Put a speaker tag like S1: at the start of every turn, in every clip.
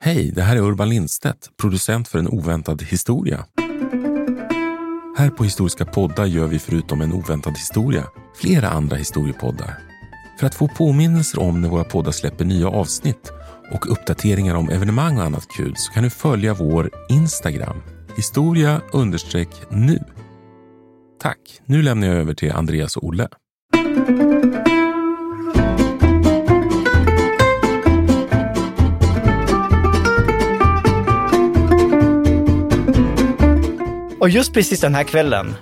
S1: Hej, det här är Urban Lindstedt, producent för En oväntad historia. Här på Historiska poddar gör vi förutom En oväntad historia flera andra historiepoddar. För att få påminnelser om när våra poddar släpper nya avsnitt och uppdateringar om evenemang och annat kul så kan du följa vår Instagram, historia nu. Tack, nu lämnar jag över till Andreas och Olle.
S2: Och just precis den här kvällen,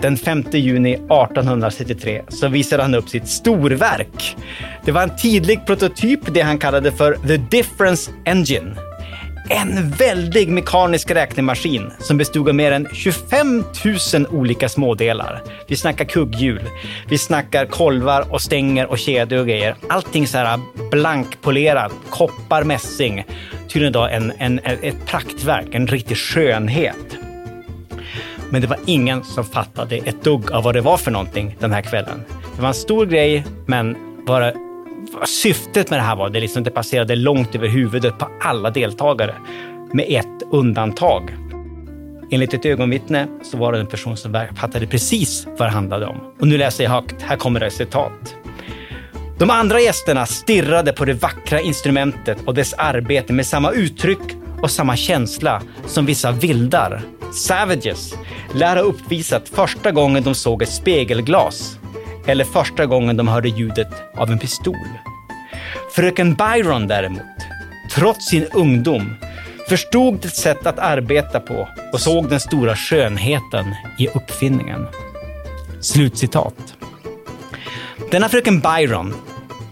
S2: den 5 juni 1833, så visade han upp sitt storverk. Det var en tidig prototyp, det han kallade för The Difference Engine. En väldig mekanisk räknemaskin som bestod av mer än 25 000 olika smådelar. Vi snackar kugghjul, vi snackar kolvar och stänger och kedjor och grejer. Allting så här blankpolerat, koppar, mässing. Tydligen då en, en, ett praktverk, en riktig skönhet. Men det var ingen som fattade ett dugg av vad det var för någonting den här kvällen. Det var en stor grej, men bara vad syftet med det här var, det, liksom, det passerade långt över huvudet på alla deltagare. Med ett undantag. Enligt ett ögonvittne så var det en person som fattade precis vad det handlade om. Och nu läser jag högt. Här kommer det citat. De andra gästerna stirrade på det vackra instrumentet och dess arbete med samma uttryck och samma känsla som vissa vildar, savages, lär ha uppvisat första gången de såg ett spegelglas eller första gången de hörde ljudet av en pistol. Fröken Byron däremot, trots sin ungdom, förstod ett sätt att arbeta på och såg den stora skönheten i uppfinningen. Slutcitat. Denna fröken Byron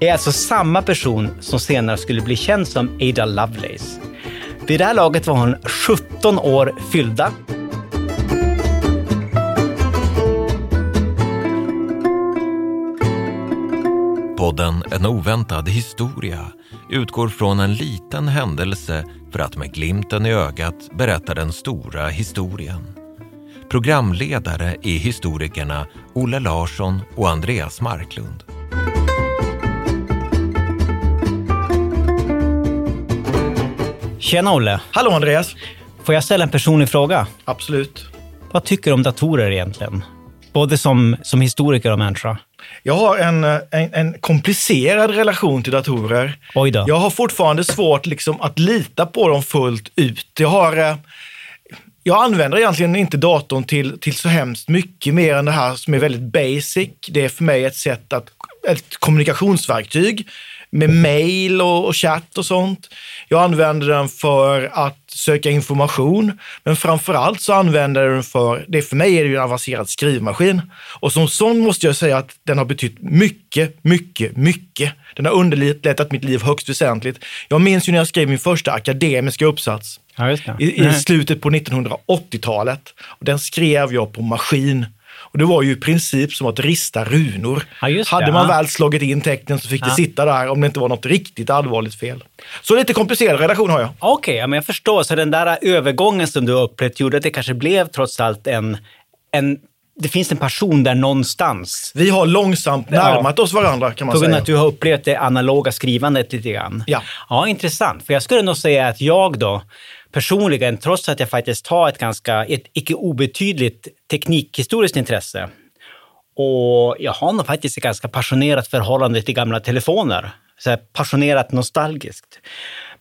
S2: är alltså samma person som senare skulle bli känd som Ada Lovelace. Vid det här laget var hon 17 år fyllda
S3: Podden En oväntad historia utgår från en liten händelse för att med glimten i ögat berätta den stora historien. Programledare är historikerna Olle Larsson och Andreas Marklund.
S2: Tjena Olle!
S4: Hallå Andreas!
S2: Får jag ställa en personlig fråga?
S4: Absolut.
S2: Vad tycker du om datorer egentligen? Både som, som historiker och människa.
S4: Jag har en, en, en, komplicerad relation till datorer.
S2: Oj då.
S4: Jag har fortfarande svårt liksom, att lita på dem fullt ut. Jag, har, eh, jag använder egentligen inte datorn till, till så hemskt mycket mer än det här som är väldigt basic. Det är för mig ett sätt att, ett kommunikationsverktyg med mail och, och chatt och sånt. Jag använder den för att söka information, men framför allt så använder jag den för, det för mig är det ju en avancerad skrivmaskin. Och som sån måste jag säga att den har betytt mycket, mycket, mycket. Den har underlättat mitt liv högst väsentligt. Jag minns ju när jag skrev min första akademiska uppsats
S2: ja,
S4: i, i slutet på 1980-talet. Och den skrev jag på maskin och det var ju i princip som att rista runor.
S2: Ja,
S4: Hade man väl slagit in tecknen så fick det sitta där om det inte var något riktigt allvarligt fel. Så lite komplicerad relation har jag.
S2: Okej, okay, ja, jag förstår. Så den där övergången som du upplevt gjorde att det kanske blev trots allt en, en det finns en person där någonstans.
S4: Vi har långsamt närmat ja. oss varandra kan man
S2: På
S4: säga.
S2: att du har upplevt det analoga skrivandet lite grann.
S4: Ja.
S2: Ja, intressant. För jag skulle nog säga att jag då personligen, trots att jag faktiskt har ett ganska, ett icke obetydligt teknikhistoriskt intresse, och jag har nog faktiskt ett ganska passionerat förhållande till gamla telefoner. Så passionerat nostalgiskt.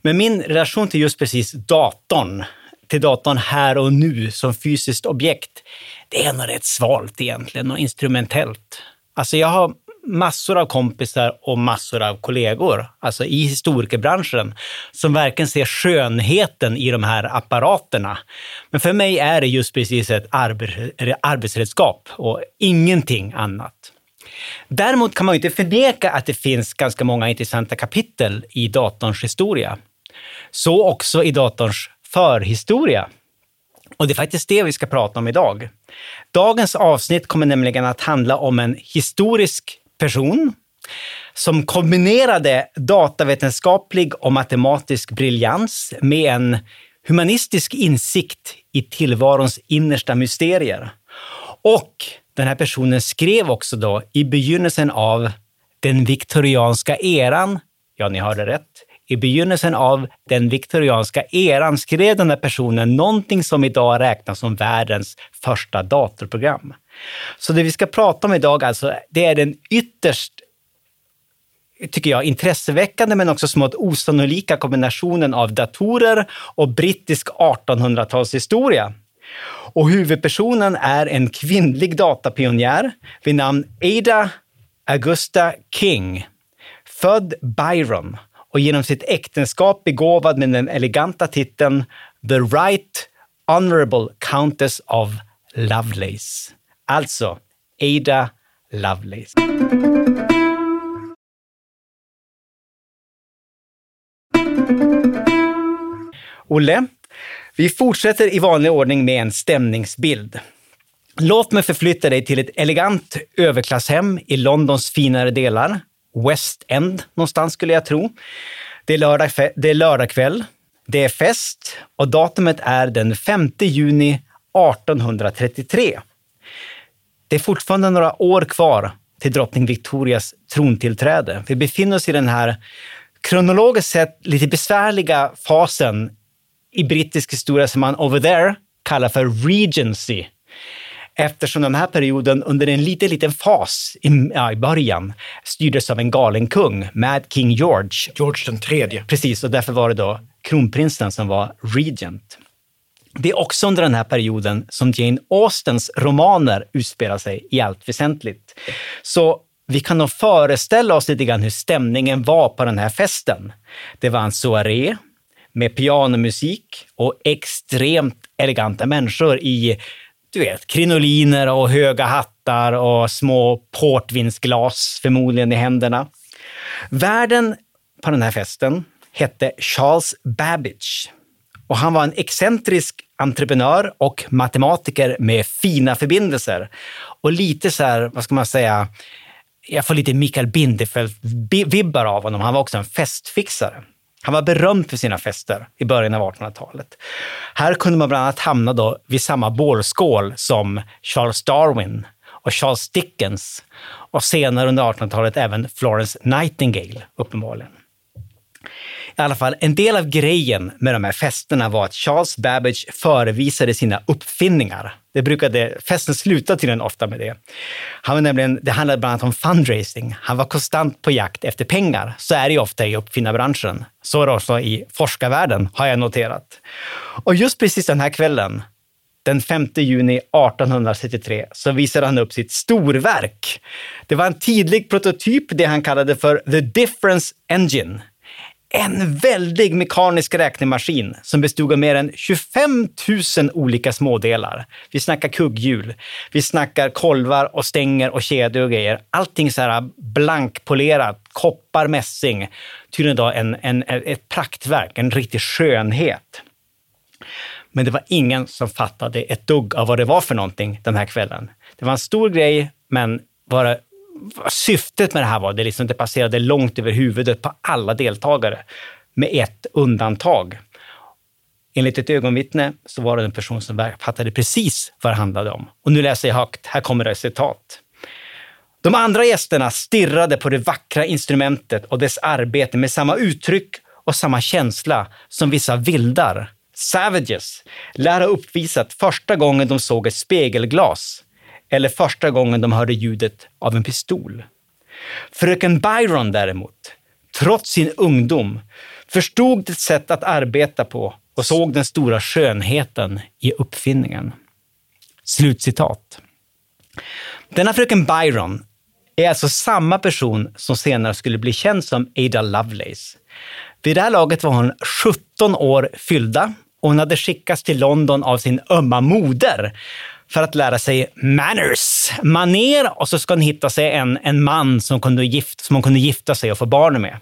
S2: Men min relation till just precis datorn, till datorn här och nu som fysiskt objekt, det är nog rätt svalt egentligen och instrumentellt. Alltså jag har massor av kompisar och massor av kollegor, alltså i historikerbranschen, som verkligen ser skönheten i de här apparaterna. Men för mig är det just precis ett arbetsredskap och ingenting annat. Däremot kan man inte förneka att det finns ganska många intressanta kapitel i datorns historia. Så också i datorns förhistoria. Och det är faktiskt det vi ska prata om idag. Dagens avsnitt kommer nämligen att handla om en historisk person som kombinerade datavetenskaplig och matematisk briljans med en humanistisk insikt i tillvarons innersta mysterier. Och den här personen skrev också då i begynnelsen av den viktorianska eran, ja, ni hörde rätt, i begynnelsen av den viktorianska eran skrev den här personen någonting som idag räknas som världens första datorprogram. Så det vi ska prata om idag alltså, det är den ytterst tycker jag, intresseväckande men också smått osannolika kombinationen av datorer och brittisk 1800-talshistoria. Och huvudpersonen är en kvinnlig datapionjär vid namn Ada Augusta King, född Byron och genom sitt äktenskap begåvad med den eleganta titeln The Right Honorable Countess of Lovelace. Alltså Ada Lovelace. Olle, vi fortsätter i vanlig ordning med en stämningsbild. Låt mig förflytta dig till ett elegant överklasshem i Londons finare delar. West End någonstans skulle jag tro. Det är lördag, det är lördag kväll. Det är fest och datumet är den 5 juni 1833. Det är fortfarande några år kvar till drottning Victorias trontillträde. Vi befinner oss i den här kronologiskt sett lite besvärliga fasen i brittisk historia som man over there kallar för regency. Eftersom den här perioden under en liten, liten fas i, ja, i början styrdes av en galen kung, Mad King George.
S4: George den tredje.
S2: Precis, och därför var det då kronprinsen som var regent. Det är också under den här perioden som Jane Austens romaner utspelar sig i allt väsentligt. Så vi kan nog föreställa oss lite grann hur stämningen var på den här festen. Det var en soaré med pianomusik och extremt eleganta människor i du vet, krinoliner och höga hattar och små portvinsglas, förmodligen i händerna. Värden på den här festen hette Charles Babbage och han var en excentrisk entreprenör och matematiker med fina förbindelser. Och lite så här, vad ska man säga, jag får lite Mikael Bindefeld-vibbar av honom. Han var också en festfixare. Han var berömd för sina fester i början av 1800-talet. Här kunde man bland annat hamna då vid samma bålskål som Charles Darwin och Charles Dickens och senare under 1800-talet även Florence Nightingale, uppenbarligen. I alla fall, en del av grejen med de här festerna var att Charles Babbage förevisade sina uppfinningar. Det brukade, festen slutade tydligen ofta med det. Han var nämligen, det handlade bland annat om fundraising. Han var konstant på jakt efter pengar. Så är det ju ofta i uppfinnarbranschen. Så är det också i forskarvärlden, har jag noterat. Och just precis den här kvällen, den 5 juni 1833 så visade han upp sitt storverk. Det var en tidig prototyp, det han kallade för The Difference Engine en väldig mekanisk räknemaskin som bestod av mer än 25 000 olika smådelar. Vi snackar kugghjul, vi snackar kolvar och stänger och kedjor och grejer. Allting så här blankpolerat, koppar, mässing. Tydligen då en, en, ett praktverk, en riktig skönhet. Men det var ingen som fattade ett dugg av vad det var för någonting den här kvällen. Det var en stor grej, men var det syftet med det här var det liksom det passerade långt över huvudet på alla deltagare, med ett undantag. Enligt ett ögonvittne så var det en person som fattade precis vad det handlade om. Och nu läser jag högt. Här kommer det citat. De andra gästerna stirrade på det vackra instrumentet och dess arbete med samma uttryck och samma känsla som vissa vildar, savages, lär ha uppvisat första gången de såg ett spegelglas eller första gången de hörde ljudet av en pistol. Fröken Byron däremot, trots sin ungdom, förstod det sätt att arbeta på och såg den stora skönheten i uppfinningen. Slutcitat. Denna fröken Byron är alltså samma person som senare skulle bli känd som Ada Lovelace. Vid det här laget var hon 17 år fyllda och hon hade skickats till London av sin ömma moder för att lära sig manners, maner och så ska hon hitta sig en, en man som, kunde gift, som hon kunde gifta sig och få barn med.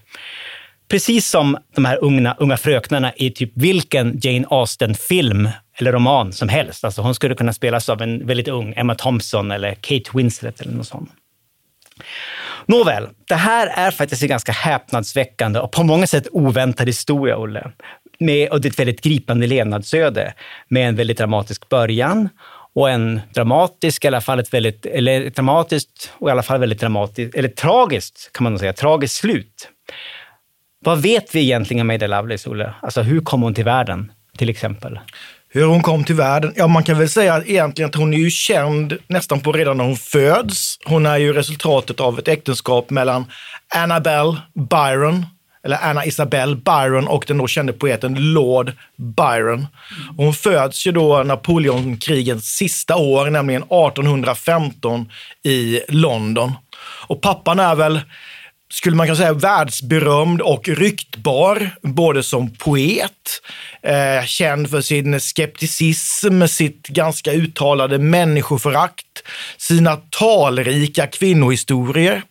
S2: Precis som de här unga, unga fröknarna i typ vilken Jane Austen-film eller roman som helst. Alltså hon skulle kunna spelas av en väldigt ung Emma Thompson eller Kate Winslet eller något sånt. Nåväl, det här är faktiskt en ganska häpnadsväckande och på många sätt oväntad historia, Olle. Med, och det är ett väldigt gripande levnadsöde med en väldigt dramatisk början och en dramatisk, i alla fall ett väldigt, eller dramatiskt och i alla fall väldigt dramatiskt, eller tragiskt kan man nog säga, tragiskt slut. Vad vet vi egentligen om Ada Lovelace, Olle? Alltså hur kom hon till världen, till exempel?
S4: Hur hon kom till världen? Ja, man kan väl säga egentligen att hon är ju känd nästan på redan när hon föds. Hon är ju resultatet av ett äktenskap mellan Annabelle Byron, eller Anna Isabelle Byron och den då kände poeten Lord Byron. Hon föds ju då Napoleonkrigens sista år, nämligen 1815 i London. Och pappan är väl skulle man kunna säga, världsberömd och ryktbar, både som poet, eh, känd för sin skepticism, sitt ganska uttalade människoförakt, sina talrika kvinnohistorier.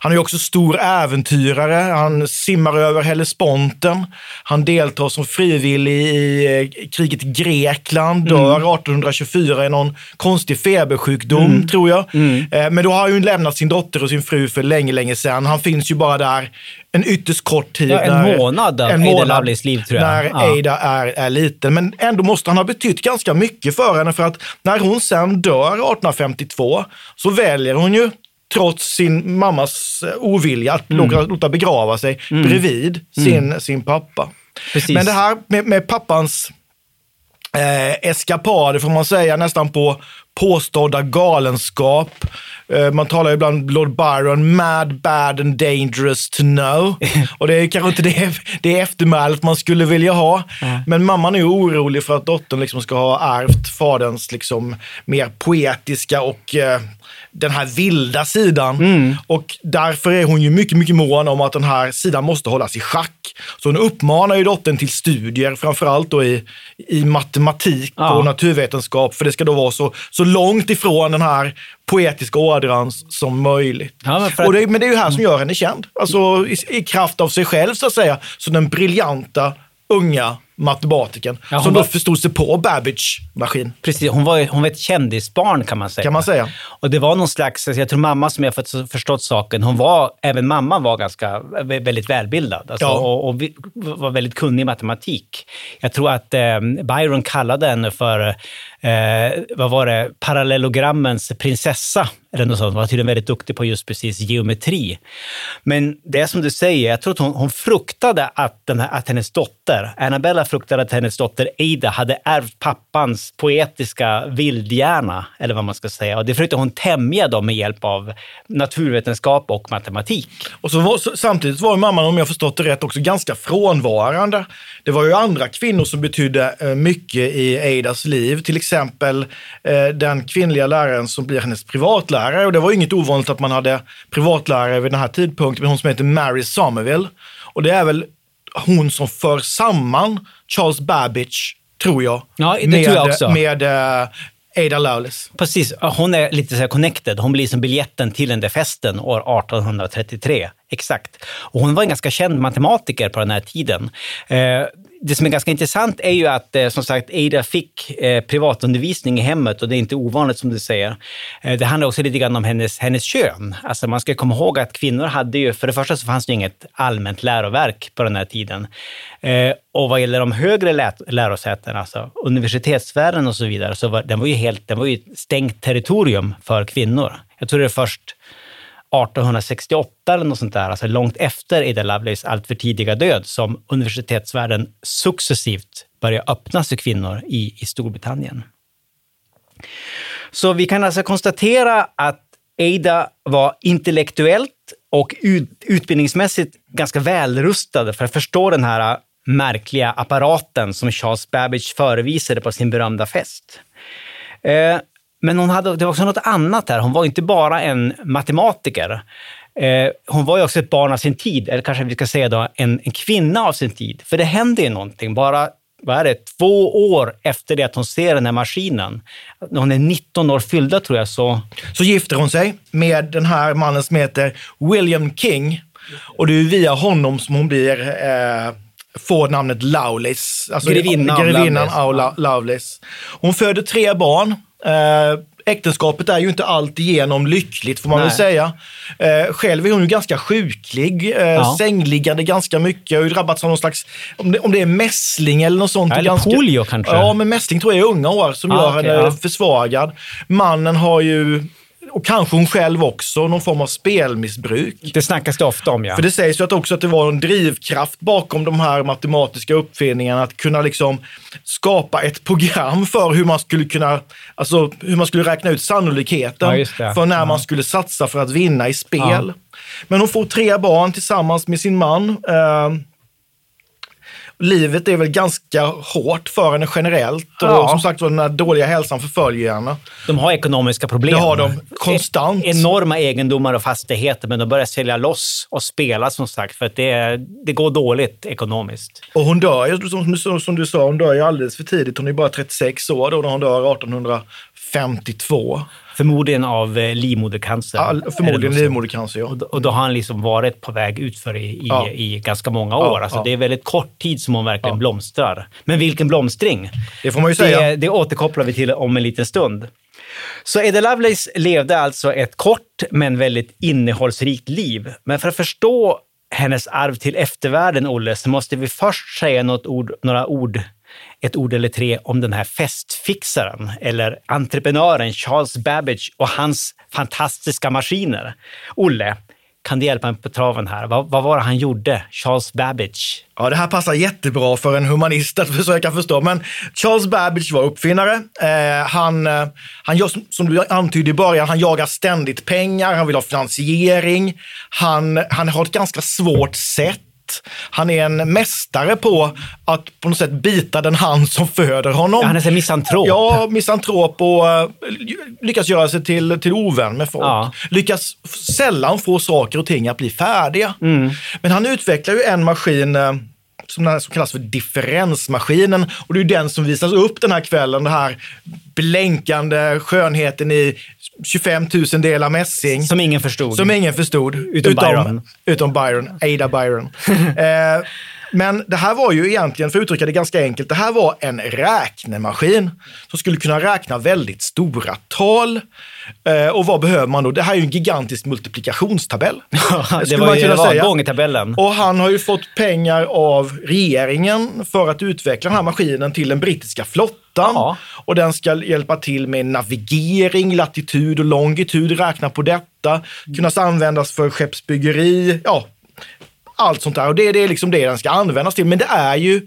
S4: Han är också stor äventyrare. Han simmar över Hellesponten. Han deltar som frivillig i eh, kriget i Grekland, dör mm. 1824 i någon konstig febersjukdom, mm. tror jag. Mm. Eh, men då har han ju lämnat sin dotter och sin fru för länge, länge sedan. Han finns ju bara där en ytterst kort tid.
S2: Ja, en där, månad av en Ada Lovelace liv, tror jag.
S4: När ja. Ada är, är liten. Men ändå måste han ha betytt ganska mycket för henne, för att när hon sen dör 1852 så väljer hon ju trots sin mammas eh, ovilja att mm. låta begrava sig mm. bredvid sin, mm. sin pappa. Precis. Men det här med, med pappans eh, eskapader, får man säga, nästan på påstådda galenskap. Eh, man talar ibland Lord Byron, mad, bad and dangerous to know. Och det är kanske inte det, det eftermälet man skulle vilja ha. Mm. Men mamman är orolig för att dottern liksom ska ha ärvt faderns liksom mer poetiska och eh, den här vilda sidan. Mm. Och därför är hon ju mycket, mycket mån om att den här sidan måste hållas i schack. Så hon uppmanar ju dottern till studier, framförallt då i, i matematik ja. och naturvetenskap, för det ska då vara så, så långt ifrån den här poetiska ådran som möjligt. Ja, men, att... det, men, det, är ju här som gör henne känd. Alltså i, i kraft av sig själv så att säga, som den briljanta unga matematikern ja, som var... då förstod sig på Babbage-maskin.
S2: Precis, hon var, hon var ett kändisbarn kan man säga.
S4: Kan man säga.
S2: Och det var någon slags, jag tror mamma som jag fått förstått saken, hon var, även mamma var ganska, väldigt välbildad alltså, ja. och, och, var väldigt kunnig i matematik. Jag tror att eh, Byron kallade henne för eh, vad var det, parallellogrammens prinsessa. Eller något sånt. Hon var tydligen väldigt duktig på just precis geometri. Men det är som du säger, jag tror att hon, hon fruktade att, den här, att hennes dotter, Annabella fruktade att hennes dotter Ada hade ärvt pappans poetiska vildhjärna, eller vad man ska säga. Och det försökte hon tämja då med hjälp av naturvetenskap och matematik.
S4: Och så var, samtidigt var mamman, om jag förstått det rätt, också ganska frånvarande. Det var ju andra kvinnor som betydde eh, mycket i Adas liv. Till exempel eh, den kvinnliga läraren som blir hennes privatlärare. Och det var inget ovanligt att man hade privatlärare vid den här tidpunkten, men hon som heter Mary Somerville. Och det är väl hon som för samman Charles Babbage, tror jag,
S2: ja,
S4: med,
S2: tror jag
S4: med uh, Ada Lovelace.
S2: Precis, hon är lite så connected. Hon blir som biljetten till den där festen år 1833. Exakt. Och hon var en ganska känd matematiker på den här tiden. Eh, det som är ganska intressant är ju att eh, som sagt Ada fick eh, privatundervisning i hemmet och det är inte ovanligt som du säger. Eh, det handlar också lite grann om hennes, hennes kön. Alltså man ska komma ihåg att kvinnor hade ju, för det första så fanns det inget allmänt läroverk på den här tiden. Och vad gäller de högre lä lärosätena, alltså universitetsvärlden och så vidare, så var den var ju helt, den var ju stängt territorium för kvinnor. Jag tror det är först 1868 eller något sånt där, alltså långt efter Ada Lovelace alltför tidiga död, som universitetsvärlden successivt börjar öppnas för kvinnor i, i Storbritannien. Så vi kan alltså konstatera att Ada var intellektuellt och utbildningsmässigt ganska välrustad för att förstå den här märkliga apparaten som Charles Babbage förevisade på sin berömda fest. Eh, men hon hade, det var också något annat här. Hon var inte bara en matematiker. Eh, hon var ju också ett barn av sin tid, eller kanske vi ska säga då en, en kvinna av sin tid. För det händer ju någonting. Bara vad är det, två år efter det att hon ser den här maskinen, när hon är 19 år fyllda tror jag, så...
S4: Så gifter hon sig med den här mannen som heter William King. Och det är via honom som hon blir, eh, får namnet Lovelace.
S2: Alltså grevinnan,
S4: grevinnan Lovelace. Hon föder tre barn. Eh, äktenskapet är ju inte alltigenom lyckligt får man Nej. väl säga. Eh, själv är hon ju ganska sjuklig, eh, ja. sängliggande ganska mycket. Har ju drabbats av någon slags, om det, om det är mässling eller något sånt.
S2: Ja, eller
S4: ganska,
S2: polio kanske?
S4: Ja, men mässling tror jag är unga år som ah, gör okay, henne ja. försvagad. Mannen har ju och kanske hon själv också, någon form av spelmissbruk.
S2: Det snackas det ofta om, ja.
S4: För det sägs ju att också att det var en drivkraft bakom de här matematiska uppfinningarna, att kunna liksom skapa ett program för hur man skulle kunna, alltså hur man skulle räkna ut sannolikheten
S2: Ja,
S4: för när man skulle satsa för att vinna i spel. Men hon får tre barn tillsammans med sin man. Eh, livet är väl ganska hårt för henne generellt och
S2: Ja.
S4: som sagt var den här dåliga hälsan förföljer henne.
S2: De har ekonomiska problem.
S4: Det har de konstant.
S2: E- enorma egendomar och fastigheter, men de börjar sälja loss och spela som sagt, för att det, det går dåligt ekonomiskt.
S4: Och hon dör ju, som, som, som du sa, hon dör ju alldeles för tidigt. Hon är bara 36 år då när hon dör 1852.
S2: Förmodligen av eh, livmodercancer. Det
S4: förmodligen livmodercancer, ja.
S2: Och och då har han liksom varit på väg utför i, i,
S4: Ja.
S2: i ganska många år.
S4: Ja,
S2: alltså
S4: ja.
S2: Det är väldigt kort tid som hon verkligen
S4: Ja.
S2: blomstrar. Men vilken blomstring!
S4: Det får man ju säga.
S2: Det, det återkopplar vi till om en liten stund. Så Ada Lovelace levde alltså ett kort men väldigt innehållsrikt liv. Men för att förstå hennes arv till eftervärlden, Olle, så måste vi först säga något ord, några ord, ett ord eller tre om den här festfixaren eller entreprenören Charles Babbage och hans fantastiska maskiner. Olle, kan du hjälpa mig på traven här? Vad, vad var det han gjorde, Charles Babbage?
S4: Ja, det här passar jättebra för en humanist att försöka förstå. Men Charles Babbage var uppfinnare. Eh, han, eh, han gör, som, som du antydde i början, han jagar ständigt pengar, han vill ha finansiering. Han, han har ett ganska svårt sätt. Han är en mästare på att på något sätt bita den hand som föder honom.
S2: Ja, han är en misantrop.
S4: Ja, misantrop och eh, lyckas göra sig till, till ovän med folk.
S2: Ja.
S4: Lyckas sällan få saker och ting att bli färdiga.
S2: Mm.
S4: Men han utvecklar ju en maskin eh, som, som kallas för differensmaskinen. Och det är den som visas upp den här kvällen. Den här blänkande skönheten i 25 000 delar mässing.
S2: Som ingen förstod.
S4: Som ingen förstod.
S2: Utom Byron.
S4: Utom Byron. Ada Byron. eh, men det här var ju egentligen, för att uttrycka det ganska enkelt, det här var en räknemaskin som skulle kunna räkna väldigt stora tal. Eh, och vad behöver man då? Det här är ju en gigantisk multiplikationstabell.
S2: det var ju gångertabellen.
S4: Och han har ju fått pengar av regeringen för att utveckla den här maskinen till den brittiska flottan.
S2: Ja.
S4: Och den ska hjälpa till med navigering, latitud och longitud, räkna på detta, kunna användas för skeppsbyggeri, ja, allt sånt där. Och det, det är liksom det den ska användas till. Men det är ju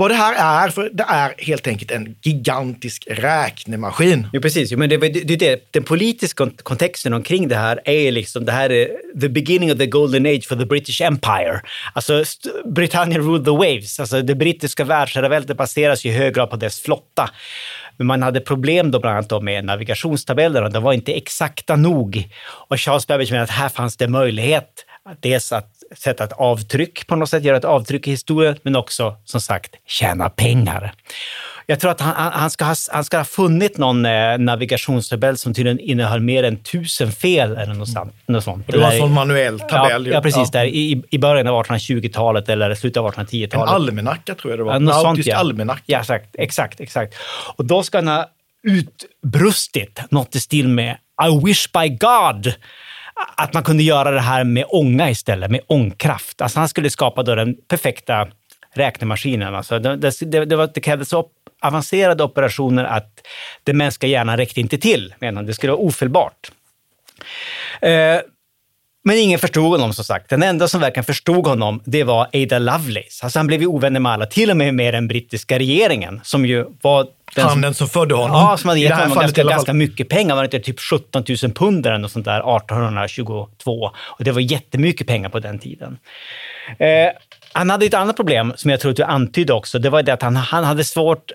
S4: vad det här är, för det är helt enkelt en gigantisk räknemaskin.
S2: Jo, precis. Jo, men det, det, det, den politiska kontexten omkring det här är liksom, det här är the beginning of the golden age for the British Empire. Alltså, Britannien Britannia ruled the waves. Alltså, det brittiska världsherraväldet baseras ju i hög grad på dess flotta. Men man hade problem då bland annat då med navigationstabellerna. De var inte exakta nog. Och Charles Babbage menar att här fanns det möjlighet att dels att sätta ett avtryck på något sätt, göra ett avtryck i historien, men också som sagt tjäna pengar. Jag tror att han, han, ska, ha, han ska ha funnit någon eh, navigationstabell som tydligen innehöll mer än tusen fel eller något sånt. Något sånt.
S4: Och det var en sån manuell tabell.
S2: Ja, ja precis.
S4: Ja.
S2: Där i, I början av 1820-talet eller slutet av
S4: En
S2: 1810-talet.
S4: almanacka tror jag det var.
S2: Ja,
S4: En
S2: något sånt,
S4: autisk
S2: ja.
S4: almanacka.
S2: Ja, exakt, exakt, exakt. Och då ska han ha utbrustit något i stil med I wish by God att man kunde göra det här med ånga istället, med ångkraft. Alltså han skulle skapa då den perfekta räknemaskinen. Alltså det, det, det, var, det krävdes så avancerade operationer att den mänskliga hjärnan räckte inte till, menar han. Det skulle vara ofelbart. Eh, men ingen förstod honom som sagt. Den enda som verkligen förstod honom, det var Ada Lovelace. Alltså han blev ju ovänner med alla, till och med med den brittiska regeringen, som ju var den som,
S4: Han som födde honom.
S2: ja, som hade gett honom ganska, ganska mycket pengar. Var det inte typ 17 000 pund eller något sånt där 1822? Och det var jättemycket pengar på den tiden. Eh, han hade ett annat problem som jag tror att du antydde också. Det var det att han, han hade svårt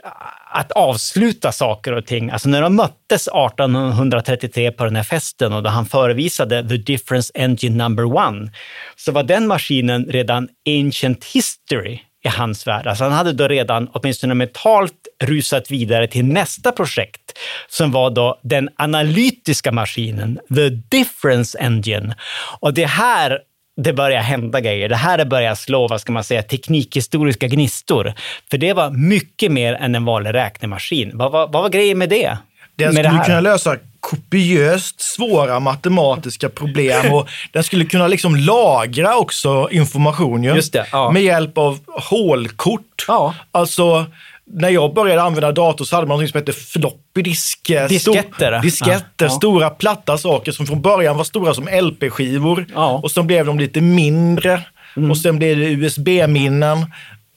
S2: att avsluta saker och ting. Alltså när de möttes 1833 på den här festen och då han förevisade The Difference Engine Number One, så var den maskinen redan ancient history i hans värld. Alltså han hade då redan åtminstone mentalt rusat vidare till nästa projekt som var då den analytiska maskinen, The Difference Engine. Och det här det börjar hända grejer. Det här börjar slå, vad ska man säga, teknikhistoriska gnistor. För det var mycket mer än en vanlig räknemaskin. Vad, vad, vad var grejen med det?
S4: Den
S2: det
S4: skulle
S2: här?
S4: kunna lösa kopiöst svåra matematiska problem och den skulle kunna liksom lagra också information ju.
S2: Just det, ja.
S4: med hjälp av hålkort.
S2: Ja.
S4: Alltså när jag började använda dator så hade man något som hette floppy disk.
S2: Disketter.
S4: Stor, disketter,
S2: Ja, ja.
S4: stora platta saker som från början var stora som LP-skivor.
S2: Ja. Mm.
S4: Och så blev de lite mindre. Och sen blev det USB-minnen.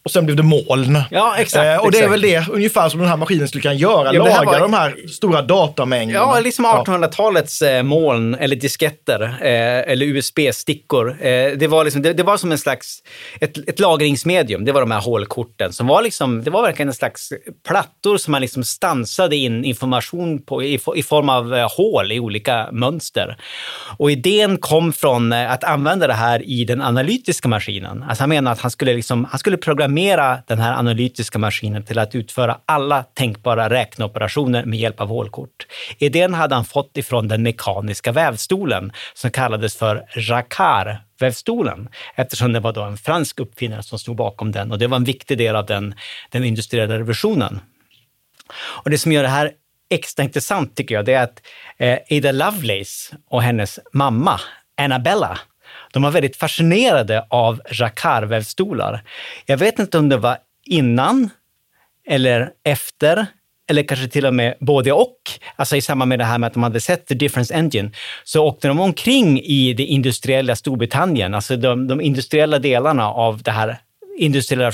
S4: Och sen blev det moln.
S2: Ja, exakt,
S4: Eh, och det är
S2: exakt.
S4: väl det ungefär som den här maskinen skulle kunna göra.
S2: Ja,
S4: laga
S2: var-
S4: de här stora datamängderna.
S2: Ja, liksom 1800-talets eh, moln eller disketter eh, eller USB-stickor. Eh, det, var liksom, det, det var som en slags ett, ett lagringsmedium. Det var de här hålkorten som var liksom, det var verkligen en slags plattor som man liksom stansade in information på i, i form av eh, hål i olika mönster. Och idén kom från eh, att använda det här i den analytiska maskinen. Alltså han menar att han skulle, liksom, han skulle programmera den här analytiska maskinen till att utföra alla tänkbara räkneoperationer med hjälp av hålkort. Idén hade han fått ifrån den mekaniska vävstolen som kallades för Jacquard vävstolen eftersom det var då en fransk uppfinnare som stod bakom den och det var en viktig del av den, den industriella revolutionen. Och det som gör det här extra intressant tycker jag, det är att eh, Ada Lovelace och hennes mamma Annabella, de var väldigt fascinerade av jacquardvävstolar. Jag vet inte om det var innan eller efter eller kanske till och med både och. Alltså i samband med det här med att de hade sett The Difference Engine, så åkte de omkring i det industriella Storbritannien, alltså de, de industriella delarna av det här industriella,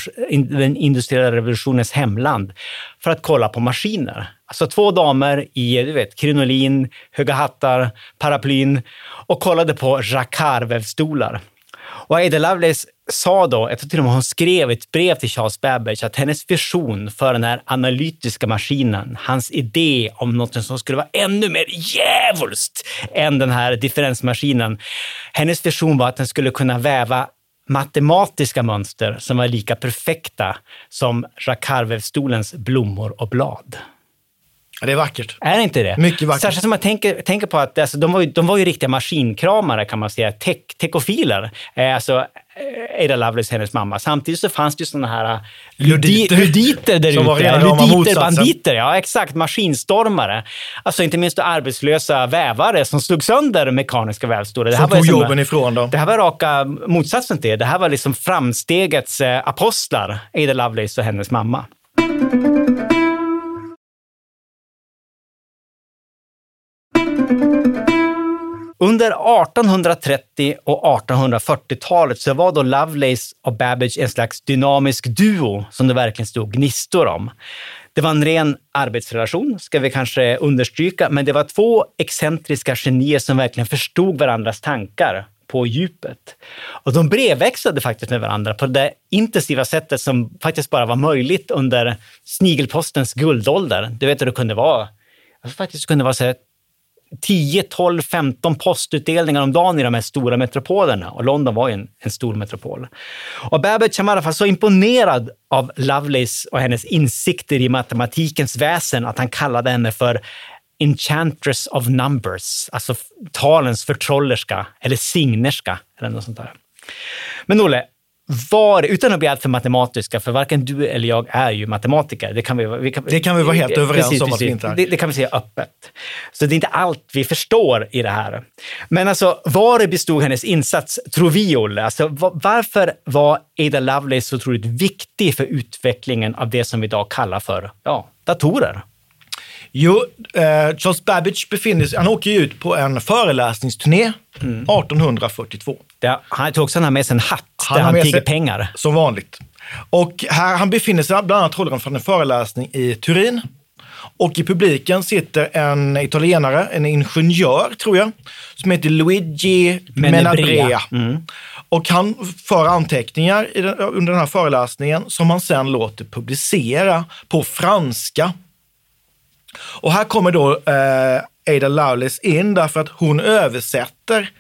S2: den industriella revolutionens hemland, för att kolla på maskiner. Alltså två damer i du vet, krinolin, höga hattar, paraplyn och kollade på jacquardvävstolar. Och Ada Lovelace sa då, jag tror till och med hon skrev ett brev till Charles Babbage, att hennes vision för den här analytiska maskinen, hans idé om något som skulle vara ännu mer djävulskt än den här differensmaskinen. Hennes vision var att den skulle kunna väva matematiska mönster som var lika perfekta som jacquardvävstolens blommor och blad.
S4: Ja, det är vackert.
S2: Är det inte det?
S4: Mycket vackert.
S2: Särskilt som man tänker, tänker på att alltså, de, var ju, de var ju riktiga maskinkramare kan man säga, Tech, tekofiler. Eh, alltså Ada Lovelace, hennes mamma. Samtidigt så fanns det ju sådana här eh,
S4: Luditer.
S2: luditer, där ute. Luditer, banditer, ja exakt. Maskinstormare. Alltså inte minst arbetslösa vävare som slog sönder mekaniska vävstolar. Det
S4: Som
S2: var
S4: tog
S2: som-
S4: jobben ifrån dem.
S2: Det här var raka motsatsen till det. Det här var liksom framstegets eh, apostlar, Ada Lovelace och hennes mamma. Under 1830 och 1840-talet så var då Lovelace och Babbage en slags dynamisk duo som det verkligen stod gnistor om. Det var en ren arbetsrelation, ska vi kanske understryka, men det var två excentriska genier som verkligen förstod varandras tankar på djupet. Och de brevväxlade faktiskt med varandra på det intensiva sättet som faktiskt bara var möjligt under snigelpostens guldålder. Du vet hur det kunde vara. Alltså faktiskt kunde vara så här 10, 12, 15 postutdelningar om dagen i de här stora metropolerna. Och London var ju en, en stor metropol. Och Babbage var i alla fall så imponerad av Lovelace och hennes insikter i matematikens väsen att han kallade henne för Enchantress of Numbers, alltså talens förtrollerska eller signerska eller något sånt där. Men Olle, var, utan att bli alltför matematiska, för varken du eller jag är ju matematiker. Det kan vi, vi kan,
S4: Det kan vi vara helt överens om att vi inte är.
S2: Det, det kan vi säga öppet. Så det är inte allt vi förstår i det här. Men alltså, var bestod hennes insats, tror vi, Olle? Alltså, va- varför var Ada Lovelace så otroligt viktig för utvecklingen av det som vi idag kallar för ja, datorer?
S4: Jo, eh, Charles Babbage befinner sig, han åker ju ut på en föreläsningsturné
S2: Mm.
S4: 1842.
S2: Det, han tog också med sig en hatt
S4: Han
S2: där
S4: har
S2: han tigger pengar.
S4: Som vanligt. Och här, han befinner sig, bland annat håller han för en föreläsning i Turin. Och i publiken sitter en italienare, en ingenjör tror jag, som heter Luigi
S2: Menabrea.
S4: Menabrea. Och han för anteckningar den, under den här föreläsningen som han sen låter publicera på franska. Och här kommer då eh, Ada Lovelace in därför att hon översätter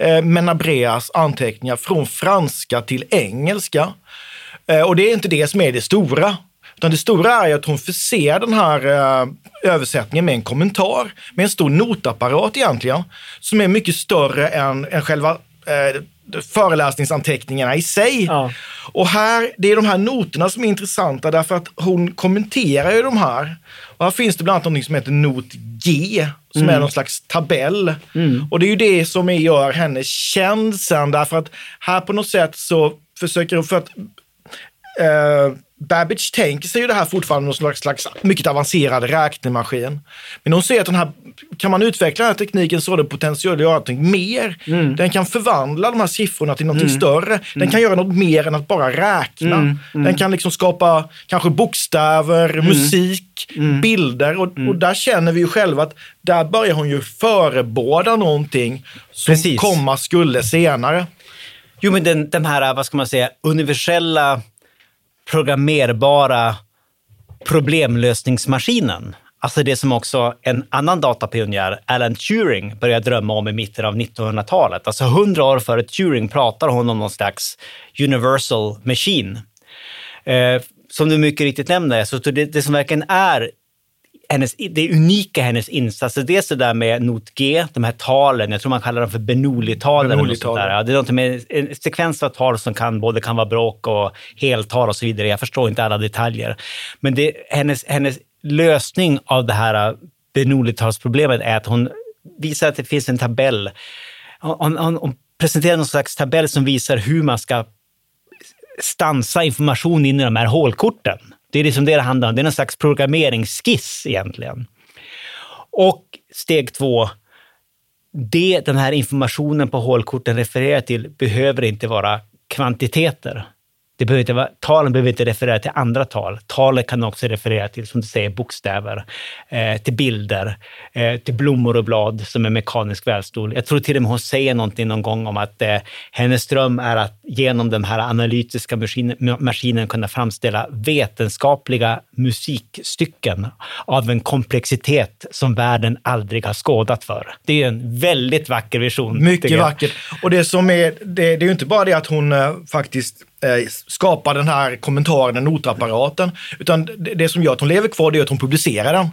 S4: eh, Menabreas anteckningar från franska till engelska. Eh, och det är inte det som är det stora. Utan det stora är att hon förser den här eh, översättningen med en kommentar, med en stor notapparat egentligen, som är mycket större än, än själva eh, föreläsningsanteckningarna i sig.
S2: Ja.
S4: Och här, det är de här noterna som är intressanta därför att hon kommenterar ju de här. Och här finns det bland annat något som heter not G, som är någon slags tabell. Och det är ju det som gör henne känd sen, därför att här på något sätt så försöker hon, för att eh, Babbage tänker sig ju det här fortfarande som någon slags mycket avancerad räknemaskin. Men hon säger att den här, kan man utveckla den här tekniken så har den potential att göra någonting mer.
S2: Mm.
S4: Den kan förvandla de här siffrorna till någonting större. Den kan göra något mer än att bara räkna.
S2: Mm.
S4: Den kan liksom skapa kanske bokstäver, musik,
S2: Mm.
S4: bilder. Och, och där känner vi ju själva att där börjar hon ju förebåda någonting som
S2: Precis.
S4: komma skulle senare.
S2: Jo, men den, den här, vad ska man säga, universella programmerbara problemlösningsmaskinen. Alltså det som också en annan datapionjär, Alan Turing, började drömma om i mitten av 1900-talet. Alltså hundra år före Turing pratar hon om någon slags universal machine. Eh, som du mycket riktigt nämner, så det, det som verkligen är hennes, det unika i hennes insatser, dels det där med not G, de här talen, jag tror man kallar dem för Bernoulli-tal. eller något sånt
S4: Bernoulli-tal.
S2: där. Ja, det är något med en sekvens av tal som kan, både kan vara bråk och heltal och så vidare. Jag förstår inte alla detaljer. Men det, hennes, hennes lösning av det här Bernoulli-talsproblemet är att hon visar att det finns en tabell. Hon, hon, hon presenterar någon slags tabell som visar hur man ska stansa information in i de här hålkorten. Det är liksom det det handlar om. Det är någon slags programmeringsskiss egentligen. Och steg två, det den här informationen på hålkorten refererar till behöver inte vara kvantiteter. Det behöver inte vara, talen behöver inte referera till andra tal. Talet kan också referera till, som du säger, bokstäver, eh, till bilder, eh, till blommor och blad som är mekanisk vävstol. Jag tror till och med hon säger någonting någon gång om att eh, hennes dröm är att genom den här analytiska maskinen, maskinen kunna framställa vetenskapliga musikstycken av en komplexitet som världen aldrig har skådat för. Det är en väldigt vacker vision.
S4: Mycket vackert. Och det som är, det, det är ju inte bara det att hon eh, faktiskt eh, skapar den här kommentaren, den notapparaten, utan det, det som gör att hon lever kvar det är att hon publicerar den.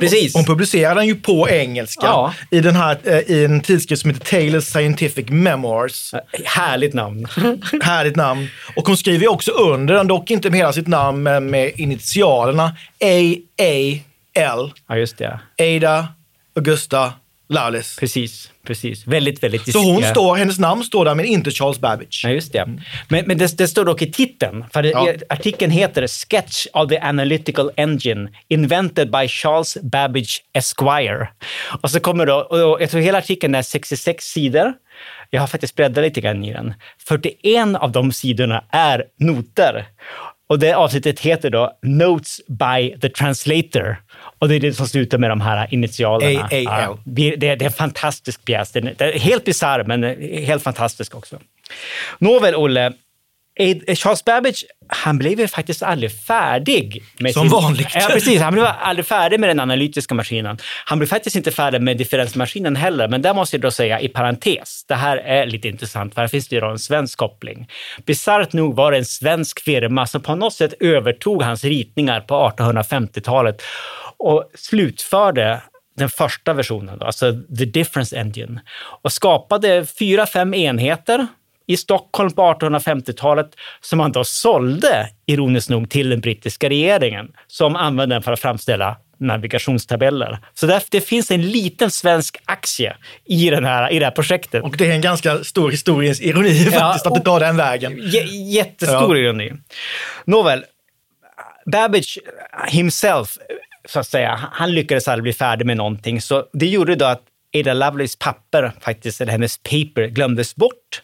S2: Precis.
S4: Hon publicerar den ju på engelska
S2: Ja.
S4: i, den här, eh, i en tidskrift som heter Taylor's Scientific Memoirs.
S2: Härligt namn.
S4: Härligt namn. Och hon skriver också under den, dock inte med hela sitt namn, men med initialerna A-A-L.
S2: Ja, just det.
S4: Ada Augusta Lawless.
S2: Precis, precis. Väldigt, väldigt
S4: Så hon
S2: diskret.
S4: står, hennes namn står där, men inte Charles Babbage.
S2: Ja, just det. Men, men det, det står dock i titeln, för
S4: Ja.
S2: artikeln heter Sketch of the Analytical Engine invented by Charles Babbage Esquire. Och så kommer då, och jag tror hela artikeln är 66 sidor. Jag har faktiskt bläddrat lite grann i den. 41 av de sidorna är noter. Och det avsnittet heter då Notes by the Translator. Och det är det som slutar med de här initialerna.
S4: AAL.
S2: Ja, det, det är en fantastisk pjäs. Den är, helt bisarr, men helt fantastisk också. Nåväl, Olle. Ed- Charles Babbage, han blev ju faktiskt aldrig färdig. Med
S4: Som vanligt.
S2: Ja, precis. Han blev aldrig färdig med den analytiska maskinen. Han blev faktiskt inte färdig med differensmaskinen heller, men där måste jag då säga i parentes, det här är lite intressant, för här finns det ju då en svensk koppling. Bisarrt nog var det en svensk firma som på något sätt övertog hans ritningar på 1850-talet och slutförde den första versionen, då, alltså The Difference Engine, och skapade fyra, fem enheter i Stockholm på 1850-talet som man då sålde, ironiskt nog, till den brittiska regeringen som använde den för att framställa navigationstabeller. Så därför, det finns en liten svensk aktie i, den här, i det här projektet.
S4: Och det är en ganska stor historiens ironi faktiskt, att det tar den vägen.
S2: Jättestor
S4: Ja.
S2: ironi. Nåväl, Babbage himself, så att säga, han lyckades aldrig bli färdig med någonting. Så det gjorde då att Ada Lovelace papper, faktiskt, eller hennes paper, glömdes bort.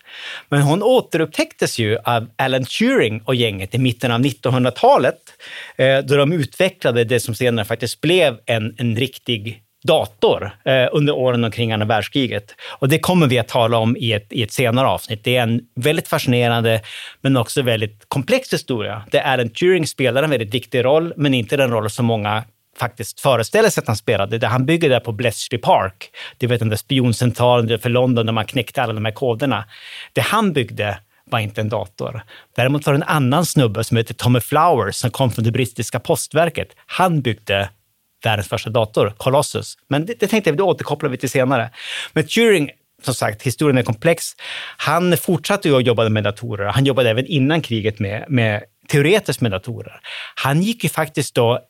S2: Men hon återupptäcktes ju av Alan Turing och gänget i mitten av 1900-talet, eh, då de utvecklade det som senare faktiskt blev en, en riktig dator eh, under åren omkring andra världskriget. Och det kommer vi att tala om i ett, i ett senare avsnitt. Det är en väldigt fascinerande men också väldigt komplex historia där Alan Turing spelar en väldigt viktig roll, men inte den roll som många faktiskt föreställer sig att han spelade. Där han bygger där på Bletchley Park, du vet den där spioncentralen för London där man knäckte alla de här koderna. Det han byggde var inte en dator. Däremot var det en annan snubbe som heter Tommy Flowers som kom från det brittiska postverket. Han byggde världens första dator, Colossus. Men det, det tänkte jag, det återkopplar vi till senare. Men Turing, som sagt, historien är komplex. Han fortsatte ju att jobba med datorer. Han jobbade även innan kriget med, med teoretiskt med datorer. Han gick ju faktiskt då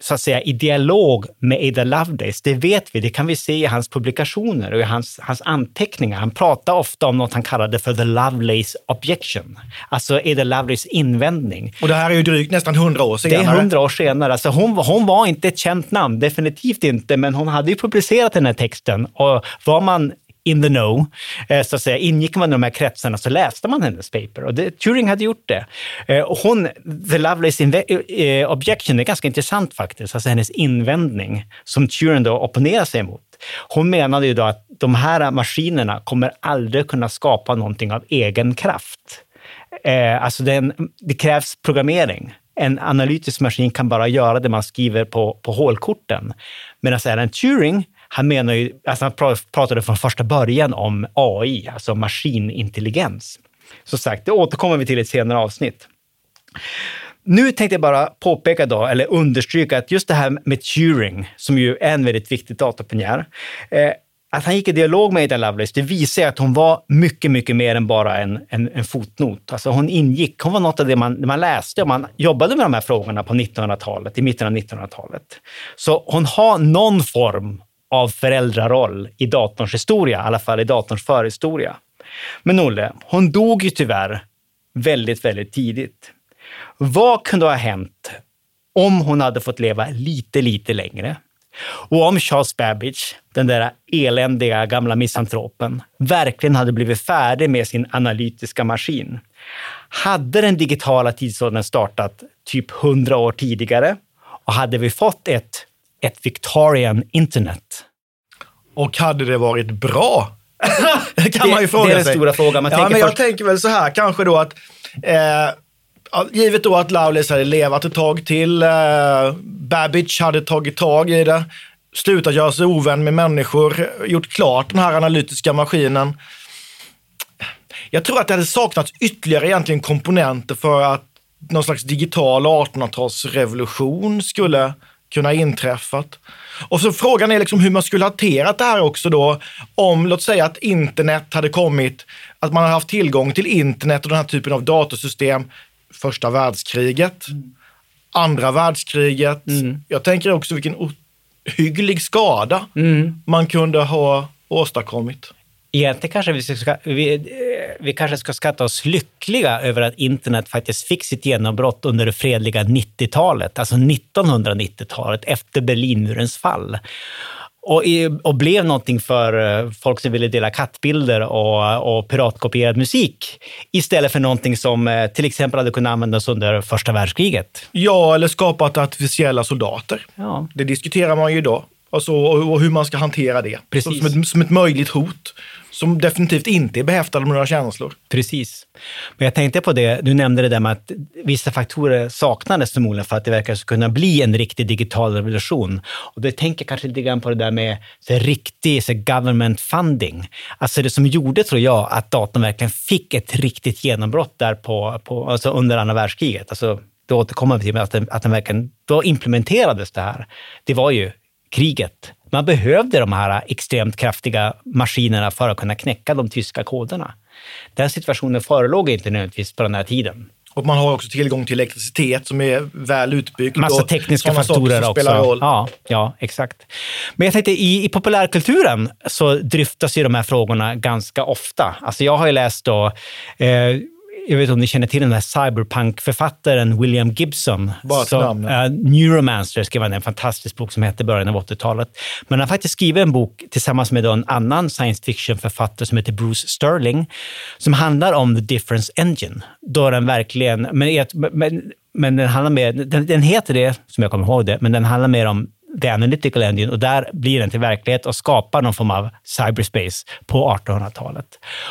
S2: så att säga i dialog med Ada Lovelace, det vet vi, det kan vi se i hans publikationer och i hans, hans anteckningar. Han pratar ofta om något han kallade för the Lovelace objection, alltså Ada Lovelace invändning.
S4: Och det här är ju drygt nästan hundra år senare.
S2: Det är hundra år senare. Alltså hon, hon var inte ett känt namn, definitivt inte, men hon hade ju publicerat den här texten och var man in the know, eh, så att säga, ingick man i de här kretsarna så läste man hennes paper och det, Turing hade gjort det. Eh, och hon, the Lovelace eh, objection, är ganska intressant faktiskt, alltså hennes invändning som Turing då opponerar sig emot. Hon menade ju då att de här maskinerna kommer aldrig kunna skapa någonting av egen kraft. Alltså det, det krävs programmering en analytisk maskin kan bara göra det man skriver på, på hålkorten. Medan Alan Turing han menar ju, alltså han pratade från första början om AI, alltså maskinintelligens. Som sagt, det återkommer vi till i ett senare avsnitt. Nu tänkte jag bara påpeka då, eller understryka att just det här med Turing, som ju är en väldigt viktig datapionjär. eh, att han gick i dialog med Ada Lovelace, det visar att hon var mycket, mycket mer än bara en, en, en fotnot. Alltså hon ingick, hon var något av det man, man läste och man jobbade med de här frågorna på 1900-talet, i mitten av 1900-talet. Så hon har någon form av föräldraroll i datorns historia, i alla fall i datorns förhistoria. Men Olle, hon dog ju tyvärr väldigt, väldigt tidigt. Vad kunde ha hänt om hon hade fått leva lite, lite längre? Och om Charles Babbage, den där eländiga gamla misantropen, verkligen hade blivit färdig med sin analytiska maskin. Hade den digitala tidsåldern startat typ hundra år tidigare och hade vi fått ett ett Victorian internet.
S4: Och hade det varit bra?
S2: det kan det, man ju fråga sig. Det är den
S4: sig.
S2: stora frågan.
S4: Man ja, men först... Jag tänker väl så här kanske då att eh, givet då att Lovelace hade levat ett tag till, eh, Babbage hade tagit tag i det, slutat göra sig ovän med människor, gjort klart den här analytiska maskinen. Jag tror att det hade saknats ytterligare egentligen komponenter för att någon slags digital 1800-talsrevolution skulle kunna inträffat. Och så frågan är liksom hur man skulle hanterat det här också då om, låt säga att internet hade kommit, att man hade haft tillgång till internet och den här typen av datorsystem första världskriget, mm. andra världskriget. Mm. Jag tänker också vilken ohygglig skada mm. man kunde ha åstadkommit.
S2: Egentligen kanske vi, ska, vi, vi kanske ska skatta oss lyckliga över att internet faktiskt fick sitt genombrott under det fredliga 90-talet, alltså 1990-talet efter Berlinmurens fall. Och, och, blev någonting för eh, folk som ville dela kattbilder och, och piratkopierad musik istället för någonting som eh, till exempel hade kunnat användas under första världskriget.
S4: Ja, eller skapat artificiella soldater. Ja. Det diskuterar man ju idag. Alltså, och hur man ska hantera det. Precis. Som, ett, som ett möjligt hot som definitivt inte är behäftade med några känslor.
S2: Precis. Men jag tänkte på det, du nämnde det där med att vissa faktorer saknades förmodligen för att det verkar kunna bli en riktig digital revolution. Och då tänker jag kanske lite grann på det där med så riktig så government funding. Alltså det som gjorde, tror jag, att datorn verkligen fick ett riktigt genombrott där på, på, alltså under andra världskriget. Alltså, då återkommer vi till att den, att den verkligen, då implementerades det här. Det var ju kriget. Man behövde de här extremt kraftiga maskinerna för att kunna knäcka de tyska koderna. Den situationen förelåg inte nödvändigtvis på den här tiden.
S4: Och man har också tillgång till elektricitet som är väl utbyggd.
S2: Massa tekniska faktorer också. Roll. Ja, ja, exakt. Men jag tänkte i, i populärkulturen så dryftas ju de här frågorna ganska ofta. Alltså jag har ju läst då eh, jag vet inte om ni känner till den här cyberpunk-författaren William Gibson.
S4: Bara till
S2: namn. Uh, Neuromancer skrev han en fantastisk bok som hette början av 80-talet. Men han har faktiskt skrivit en bok tillsammans med en annan science fiction-författare som heter Bruce Sterling, som handlar om The Difference Engine. Då den verkligen, men, men, men den handlar mer, den, den heter det, som jag kommer ihåg det, men den handlar mer om The Analytical Engine och där blir den till verklighet och skapar någon form av cyberspace på 1800-talet.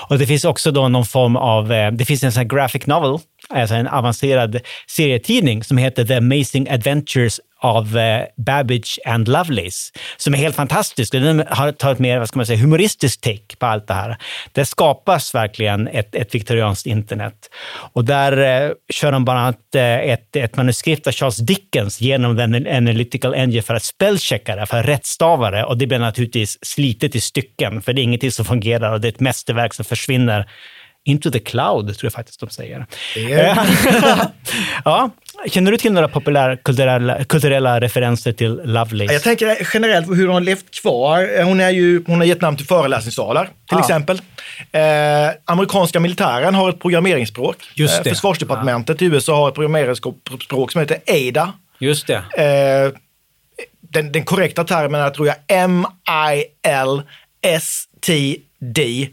S2: Och det finns också då någon form av, eh, det finns en sån här graphic novel, alltså en avancerad serietidning som heter The Amazing Adventures av eh, Babbage and Lovelace som är helt fantastisk. Den har tagit mer vad ska man säga, humoristisk take på allt det här. Det skapas verkligen ett, ett viktorianskt internet. Och där eh, kör de bland annat eh, ett, ett manuskript av Charles Dickens genom den Analytical Engine för att spellchecka det, för att rättstava det. Och det blir naturligtvis slitet i stycken, för det är ingenting som fungerar och det är ett mästerverk som försvinner into the cloud, tror jag faktiskt de säger.
S4: Yeah.
S2: ja, Känner du till några populärkulturella kulturella referenser till Lovelace?
S4: Jag tänker generellt hur hon har levt kvar. Hon, är ju, hon har gett namn till föreläsningssalar, till
S2: Ja.
S4: exempel. Eh, amerikanska militären har ett programmeringsspråk.
S2: Just det.
S4: Eh, försvarsdepartementet i USA har ett programmeringsspråk som heter ADA.
S2: Just det.
S4: Eh, den, den korrekta termen är, tror jag, M-I-L-S-T-D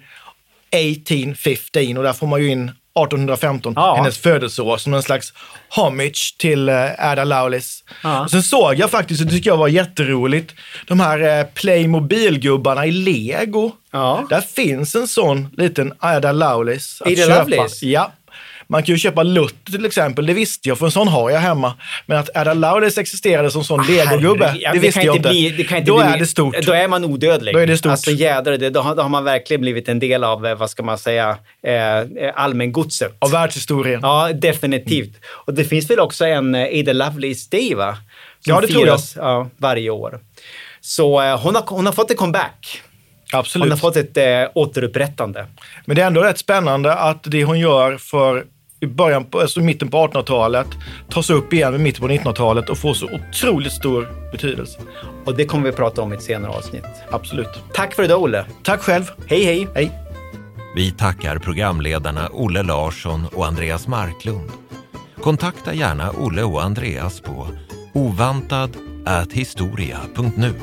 S4: 1815 och där får man ju in 1815,
S2: Ja.
S4: hennes födelseår, som en slags homage till eh, Ada Lovelace.
S2: Ja.
S4: Och Sen såg jag faktiskt, och det tycker jag var jätteroligt, de här eh, Playmobil-gubbarna i Lego.
S2: Ja.
S4: Där finns en sån liten Ada Lovelace att köpa.
S2: Lovelace?
S4: Ja. Man kan ju köpa Luther till exempel, det visste jag, för en sån har jag hemma. Men att Ada Lovelace existerade som sån legogubbe,
S2: Herregud, ja,
S4: det visste
S2: kan
S4: jag inte.
S2: Bli, det kan inte
S4: Då
S2: bli,
S4: är det stort.
S2: Då är man odödlig.
S4: Då är det stort.
S2: Alltså jädrar, det, då, har, då har man verkligen blivit en del av, eh, vad ska man säga, eh, allmängodset.
S4: Av världshistorien.
S2: Ja, definitivt. Och det finns väl också en eh, Ada Lovelace Day, va? Som
S4: Ja, det tror jag.
S2: firas, Ja, varje år. Så eh, hon, har, hon har fått en comeback.
S4: Absolut.
S2: Hon har fått ett eh, återupprättande.
S4: Men det är ändå rätt spännande att det hon gör för i början på, alltså mitten på 1800-talet tas upp igen i mitten på 1900-talet och får så otroligt stor betydelse.
S2: Och det kommer vi prata om i ett senare avsnitt.
S4: Absolut.
S2: Tack för idag, Olle.
S4: Tack själv.
S2: Hej, hej.
S4: Hej.
S3: Vi tackar programledarna Olle Larsson och Andreas Marklund. Kontakta gärna Olle och Andreas på ovantad historia.nu.